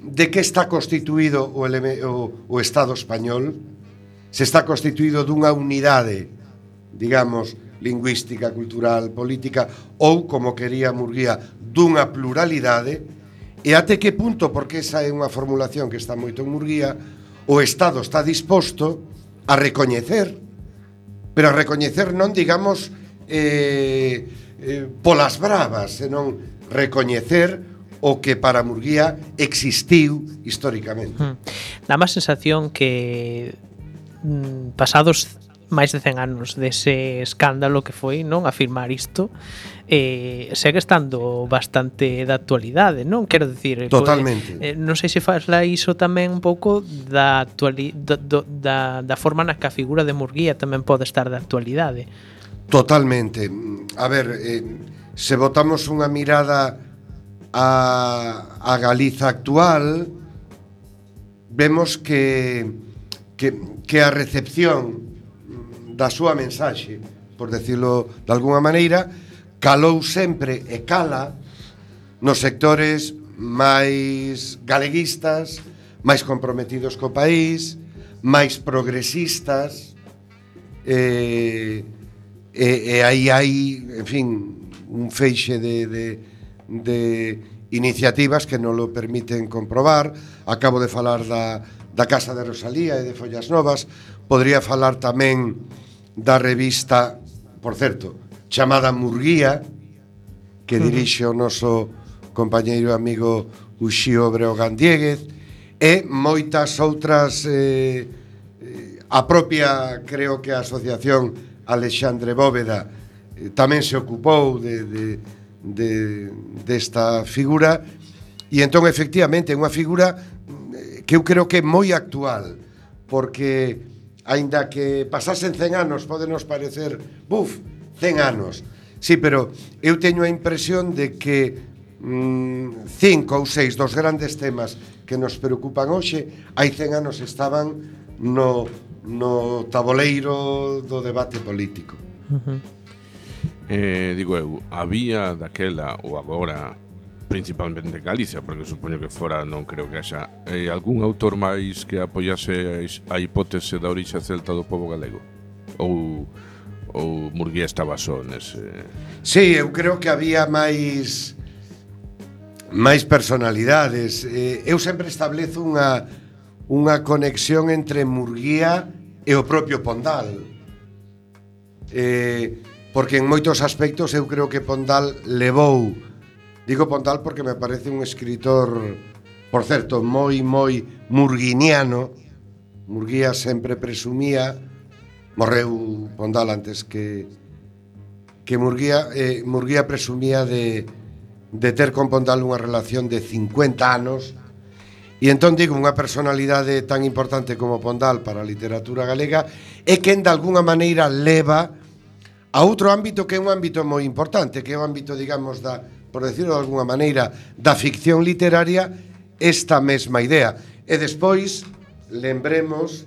[SPEAKER 5] de que está constituído o, eleme, o, o Estado español. Se está constituído dunha unidade digamos, lingüística, cultural, política ou, como quería Murguía, dunha pluralidade E até que punto, porque esa é unha formulación que está moito en Murguía, o Estado está disposto a recoñecer, pero a recoñecer non digamos eh, eh, polas bravas, senón recoñecer o que para Murguía existiu históricamente.
[SPEAKER 2] Mm. Dá má sensación que mm, pasados máis de 100 anos dese escándalo que foi, non, afirmar isto, eh, segue estando bastante da actualidade, non? Quero dicir, eh, pois,
[SPEAKER 5] Totalmente.
[SPEAKER 2] Pues, eh, non sei se fasla iso tamén un pouco da, actuali da, da, da forma na que a figura de Murguía tamén pode estar da actualidade.
[SPEAKER 5] Totalmente. A ver, eh, se botamos unha mirada a, a Galiza actual, vemos que que, que a recepción da súa mensaxe, por decirlo de alguna maneira, calou sempre e cala nos sectores máis galeguistas, máis comprometidos co país, máis progresistas, e, e, e aí hai, en fin, un feixe de, de, de iniciativas que non lo permiten comprobar. Acabo de falar da, da Casa de Rosalía e de Follas Novas. Podría falar tamén da revista, por certo, chamada Murguía que dirixe o noso compañeiro amigo Uxío Breogán Dieguez e moitas outras eh, eh, a propia creo que a asociación Alexandre Bóveda eh, tamén se ocupou de, de, de, desta figura e entón efectivamente é unha figura eh, que eu creo que é moi actual porque aínda que pasasen 100 anos podenos parecer buf, 100 anos. Sí, pero eu teño a impresión de que mm, cinco ou seis dos grandes temas que nos preocupan hoxe hai 100 anos estaban no, no taboleiro do debate político. Uh -huh.
[SPEAKER 3] Eh, digo eu, había daquela ou agora principalmente en Galicia, porque supoño que fora non creo que haxa eh, algún autor máis que apoiase a hipótese da orixa celta do povo galego ou ou Murguía estaba só nese...
[SPEAKER 5] Sí, eu creo que había máis máis personalidades. Eh, eu sempre establezo unha unha conexión entre Murguía e o propio Pondal. Eh, porque en moitos aspectos eu creo que Pondal levou digo Pondal porque me parece un escritor por certo moi moi murguiniano Murguía sempre presumía Morreu Pondal antes que que Murguía eh, Murguía presumía de de ter con Pondal unha relación de 50 anos E entón digo, unha personalidade tan importante como Pondal para a literatura galega é quen de alguna maneira leva a outro ámbito que é un ámbito moi importante, que é o ámbito, digamos, da, por decirlo de alguna maneira, da ficción literaria esta mesma idea. E despois, lembremos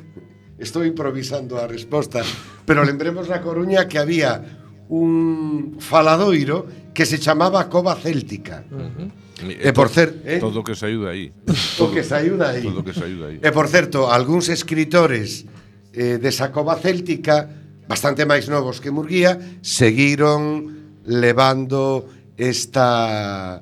[SPEAKER 5] Estou improvisando a resposta, pero lembremos na Coruña que había un faladoiro que se chamaba Cova Céltica. Uh -huh. E por ser eh, eh?
[SPEAKER 3] todo o que saiu de aí.
[SPEAKER 5] Todo, o que saiu de aí.
[SPEAKER 3] Todo o que saiu de aí.
[SPEAKER 5] E por certo, algúns escritores eh, desa Cova Céltica bastante máis novos que Murguía seguiron levando esta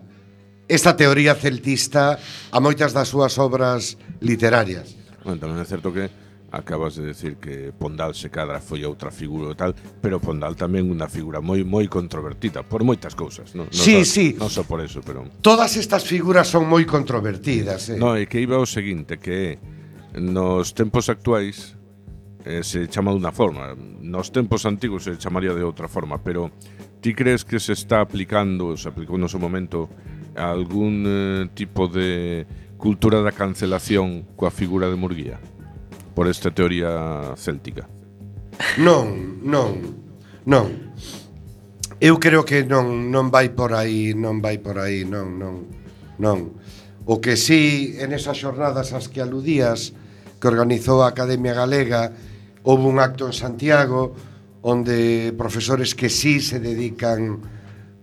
[SPEAKER 5] esta teoría celtista a moitas das súas obras literarias.
[SPEAKER 3] Bueno, tamén é certo que acabas de decir que Pondal se cadra foi outra figura tal, pero Pondal tamén unha figura moi moi controvertida por moitas cousas, non? No
[SPEAKER 5] sí,
[SPEAKER 3] so,
[SPEAKER 5] sí.
[SPEAKER 3] Non só por eso, pero
[SPEAKER 5] Todas estas figuras son moi controvertidas, eh.
[SPEAKER 3] No, e que iba o seguinte, que nos tempos actuais eh, se chama dunha forma, nos tempos antigos se chamaría de outra forma, pero ti crees que se está aplicando, se aplicou no seu momento algún eh, tipo de cultura da cancelación coa figura de Murguía? por esta teoría céltica.
[SPEAKER 5] Non, non, non. Eu creo que non non vai por aí, non vai por aí, non, non, non. O que sí, en esas xornadas as que aludías que organizou a Academia Galega, houve un acto en Santiago onde profesores que sí se dedican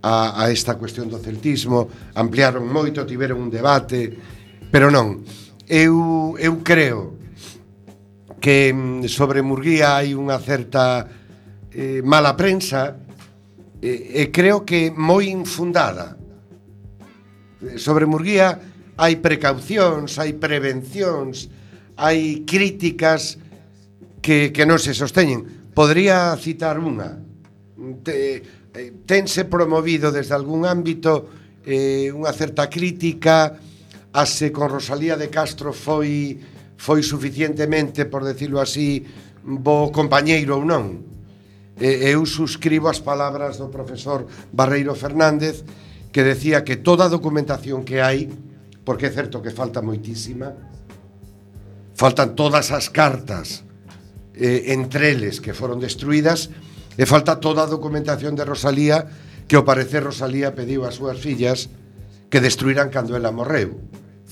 [SPEAKER 5] a, a esta cuestión do celtismo, ampliaron moito, tiveron un debate, pero non. Eu, eu creo que mm, sobre Murguía hai unha certa eh, mala prensa e, e creo que moi infundada. Sobre Murguía hai precaucións, hai prevencións, hai críticas que, que non se sosteñen. Podría citar unha. Te, eh, tense promovido desde algún ámbito eh, unha certa crítica a se con Rosalía de Castro foi foi suficientemente, por decirlo así, bo compañeiro ou non. E, eu suscribo as palabras do profesor Barreiro Fernández que decía que toda a documentación que hai, porque é certo que falta moitísima, faltan todas as cartas eh, entre eles que foron destruídas e falta toda a documentación de Rosalía que ao parecer Rosalía pediu ás súas fillas que destruíran cando ela morreu.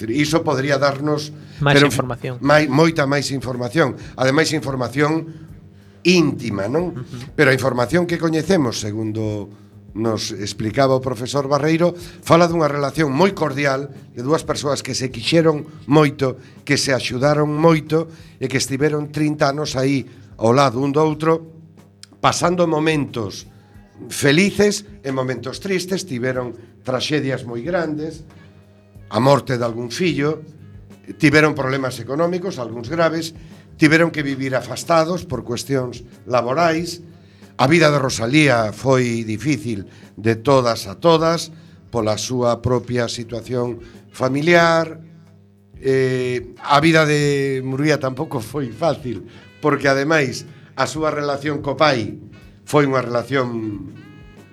[SPEAKER 5] Iso podría darnos
[SPEAKER 2] máis
[SPEAKER 5] pero,
[SPEAKER 2] información.
[SPEAKER 5] Mai, moita máis información. Ademais información íntima, non? Uh -huh. Pero a información que coñecemos, segundo nos explicaba o profesor Barreiro, fala dunha relación moi cordial de dúas persoas que se quixeron moito, que se axudaron moito e que estiveron 30 anos aí ao lado un do outro, pasando momentos felices e momentos tristes, tiveron traxedias moi grandes, a morte de algún fillo, tiveron problemas económicos, algúns graves, tiveron que vivir afastados por cuestións laborais, a vida de Rosalía foi difícil de todas a todas pola súa propia situación familiar, eh, a vida de Murúa tampouco foi fácil, porque ademais a súa relación co pai foi unha relación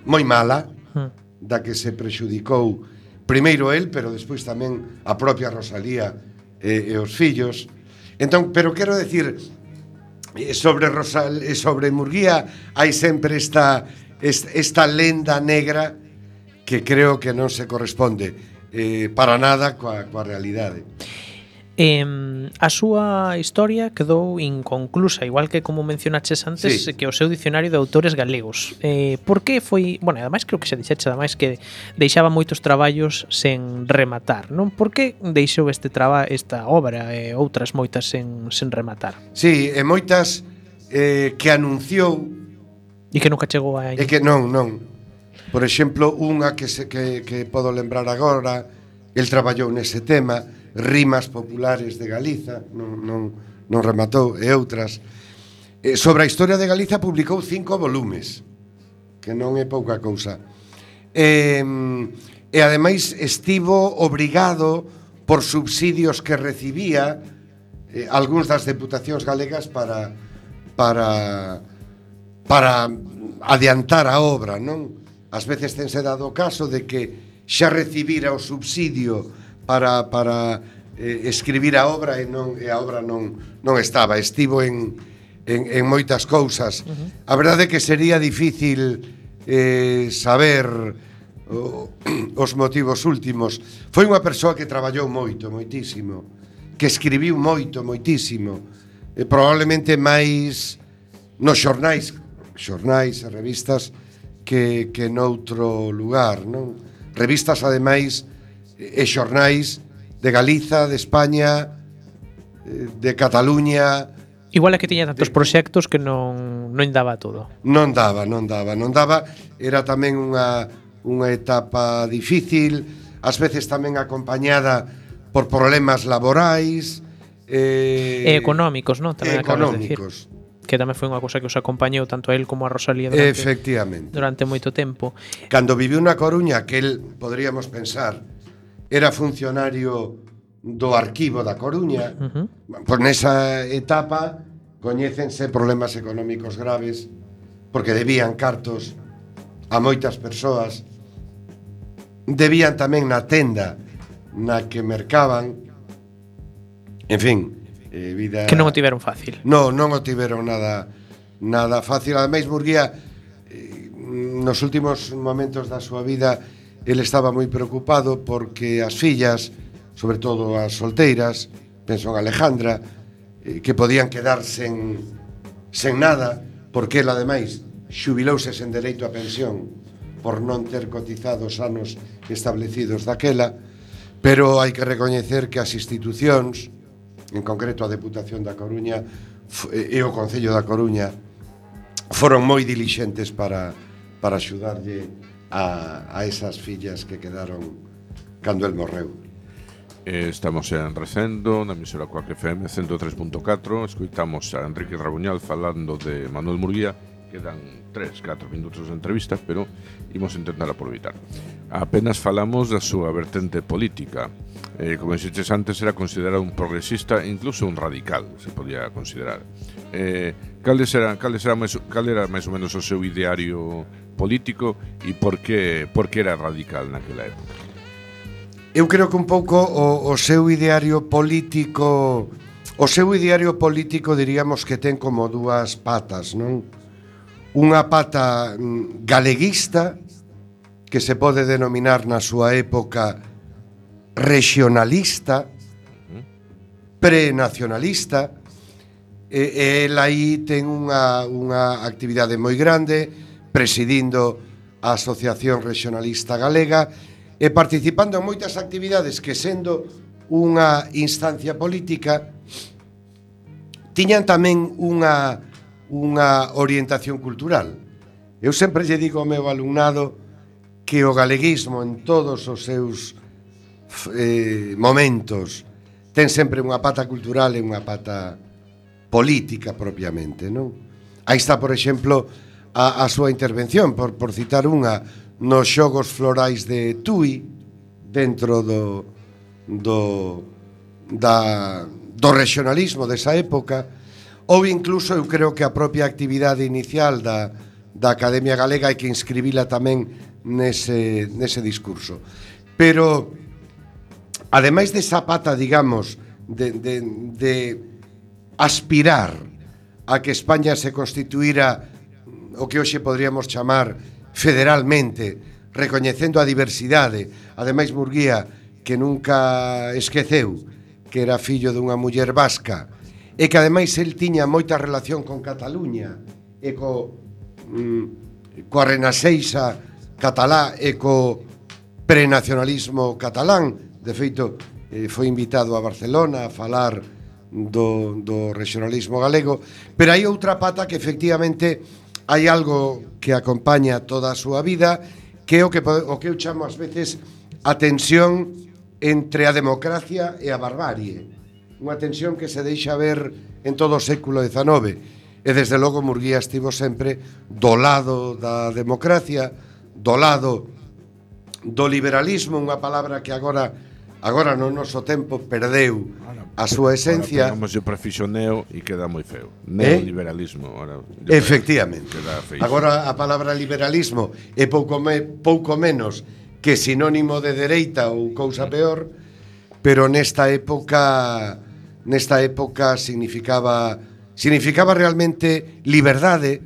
[SPEAKER 5] moi mala,
[SPEAKER 2] hmm.
[SPEAKER 5] da que se prexudicou primeiro el, pero despois tamén a propia Rosalía e, e os fillos. Entón, pero quero decir eh, sobre Rosal e sobre Murguía hai sempre esta esta lenda negra que creo que non se corresponde eh, para nada coa, coa realidade.
[SPEAKER 2] Eh, a súa historia quedou inconclusa, igual que como mencionaches antes,
[SPEAKER 5] sí.
[SPEAKER 2] que o seu dicionario de autores galegos. Eh, por que foi, bueno, ademais creo que se dixeche ademais que deixaba moitos traballos sen rematar, non? Por que deixou este traba esta obra e eh, outras moitas sen, sen rematar?
[SPEAKER 5] Sí, e moitas eh, que anunciou
[SPEAKER 2] e que nunca chegou a
[SPEAKER 5] E que non, non. Por exemplo, unha que se, que que podo lembrar agora, el traballou nese tema, Rimas populares de Galiza, non, non, non rematou, e outras. Eh, sobre a historia de Galiza publicou cinco volumes, que non é pouca cousa. E, e ademais estivo obrigado por subsidios que recibía eh, algúns das deputacións galegas para para para adiantar a obra, non? Ás veces tense dado o caso de que xa recibira o subsidio para, para eh, escribir a obra e non e a obra non non estaba, estivo en en, en moitas cousas. Uh -huh. A verdade é que sería difícil eh, saber o, os motivos últimos. Foi unha persoa que traballou moito, moitísimo, que escribiu moito, moitísimo, e probablemente máis nos xornais, xornais e revistas que, que noutro lugar, non? Revistas, ademais, e xornais de Galiza, de España, eh, de Cataluña,
[SPEAKER 2] Igual é que tiña tantos proxectos que non non daba todo.
[SPEAKER 5] Non daba, non daba, non daba. Era tamén unha unha etapa difícil, ás veces tamén acompañada por problemas laborais, eh,
[SPEAKER 2] e económicos, non? Tamén económicos. De decir, que tamén foi unha cousa que os acompañou tanto a él como a Rosalía durante,
[SPEAKER 5] Efectivamente.
[SPEAKER 2] durante moito tempo.
[SPEAKER 5] Cando viviu na Coruña, que el, podríamos pensar, era funcionario do arquivo da Coruña.
[SPEAKER 2] Uh -huh.
[SPEAKER 5] Por nesa etapa coñécense problemas económicos graves porque debían cartos a moitas persoas. Debían tamén na tenda na que mercaban. En fin, eh, vida
[SPEAKER 2] Que non o tiveron fácil.
[SPEAKER 5] No, non o tiveron nada nada fácil. Ademais Burguía eh, nos últimos momentos da súa vida Ele estaba moi preocupado porque as fillas, sobre todo as solteiras, penso en Alejandra, eh, que podían quedar sen, sen nada, porque ela, ademais, xubilouse sen dereito a pensión por non ter cotizado os anos establecidos daquela, pero hai que recoñecer que as institucións, en concreto a Deputación da Coruña eh, e o Concello da Coruña, foron moi dilixentes para, para axudarlle a, a esas fillas que quedaron cando el morreu.
[SPEAKER 3] Estamos en Recendo, na emisora Coac FM 103.4 Escoitamos a Enrique Rabuñal falando de Manuel Murguía. Quedan 3, 4 minutos de entrevista Pero imos intentar aproveitar. Apenas falamos da súa vertente política. Eh, Como dixetes antes, era considerado un progresista incluso un radical, se podía considerar. Eh, Cales era, cales era, mais, cal era máis ou menos o seu ideario político e por que, por que era radical naquela época?
[SPEAKER 5] Eu creo que un pouco o, o seu ideario político o seu ideario político diríamos que ten como dúas patas, non? Unha pata mm, galeguista que se pode denominar na súa época regionalista, prenacionalista, e, e el aí ten unha, unha actividade moi grande, presidindo a Asociación Regionalista Galega e participando en moitas actividades que sendo unha instancia política tiñan tamén unha unha orientación cultural. Eu sempre lle digo ao meu alumnado que o galeguismo en todos os seus eh, momentos ten sempre unha pata cultural e unha pata política propiamente, non? Aí está, por exemplo, a, a súa intervención, por, por citar unha, nos xogos florais de Tui, dentro do, do, da, do regionalismo desa época, ou incluso eu creo que a propia actividade inicial da, da Academia Galega e que inscribila tamén nese, nese discurso. Pero, ademais de Zapata, digamos, de, de, de aspirar a que España se constituíra o que hoxe podríamos chamar federalmente, recoñecendo a diversidade. Ademais, Murguía, que nunca esqueceu que era fillo dunha muller vasca, e que ademais el tiña moita relación con Cataluña e co, mm, coa renaseixa catalá e co prenacionalismo catalán. De feito, eh, foi invitado a Barcelona a falar do, do regionalismo galego, pero hai outra pata que efectivamente hai algo que acompaña toda a súa vida, que é o que o que eu chamo ás veces a tensión entre a democracia e a barbarie. Unha tensión que se deixa ver en todo o século XIX. E desde logo Murguía estivo sempre do lado da democracia, do lado do liberalismo, unha palabra que agora agora no noso tempo perdeu a súa esencia...
[SPEAKER 3] Agora o prefixo neo e queda moi feo. Neoliberalismo.
[SPEAKER 5] Eh?
[SPEAKER 3] Ora, Efectivamente.
[SPEAKER 5] Agora, a palabra liberalismo é pouco, me, pouco menos que sinónimo de dereita ou cousa peor, pero nesta época nesta época significaba significaba realmente liberdade,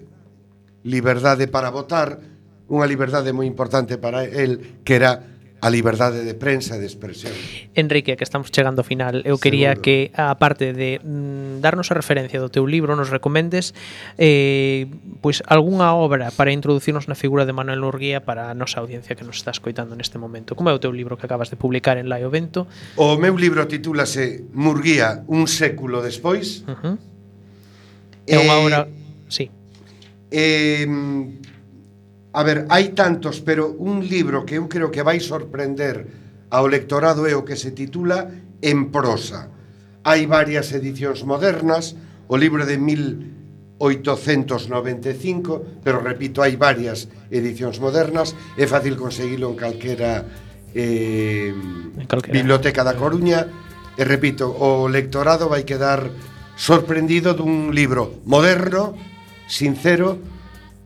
[SPEAKER 5] liberdade para votar, unha liberdade moi importante para el que era a liberdade de prensa e de expresión.
[SPEAKER 2] Enrique, que estamos chegando ao final, eu quería
[SPEAKER 5] Seguro.
[SPEAKER 2] que a parte de mm, darnos a referencia do teu libro, nos recomendes eh, pois algunha obra para introducirnos na figura de Manuel Urguía para a nosa audiencia que nos está escoitando neste momento. Como é o teu libro que acabas de publicar en Laio Vento?
[SPEAKER 5] O meu libro titúlase Murguía un século despois.
[SPEAKER 2] Uh eh, -huh. É unha obra, eh, sí.
[SPEAKER 5] Eh, A ver, hai tantos, pero un libro que eu creo que vai sorprender ao lectorado é o que se titula En prosa. Hai varias edicións modernas, o libro de 1895, pero repito, hai varias edicións modernas, é fácil conseguilo en calquera eh,
[SPEAKER 2] en calquera.
[SPEAKER 5] biblioteca da Coruña, e repito, o lectorado vai quedar sorprendido dun libro moderno, sincero,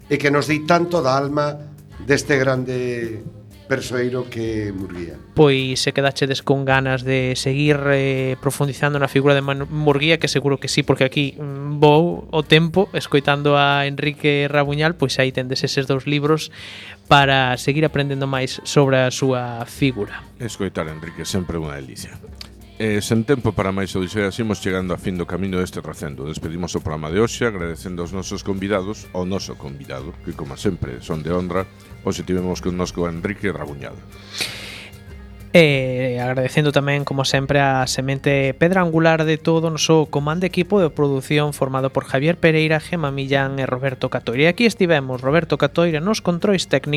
[SPEAKER 5] e que nos di tanto da alma deste grande persoeiro que Murguía.
[SPEAKER 2] Pois se quedachedes con ganas de seguir eh, profundizando na figura de Manu Murguía, que seguro que sí, porque aquí mm, vou o tempo escoitando a Enrique Rabuñal, pois aí tendes eses dous libros para seguir aprendendo máis sobre a súa figura.
[SPEAKER 3] Escoitar, Enrique, sempre unha delicia. Eh, sen tempo para máis odiseas imos chegando a fin do camiño deste recendo. Despedimos o programa de hoxe agradecendo aos nosos convidados, ao noso convidado, que como sempre son de honra, hoxe tivemos connosco a Enrique Rabuñado.
[SPEAKER 2] E agradecendo tamén, como sempre, a semente pedra angular de todo o noso comando equipo de produción formado por Javier Pereira, Gema Millán e Roberto Catoira. E aquí estivemos, Roberto Catoira, nos controis técnicos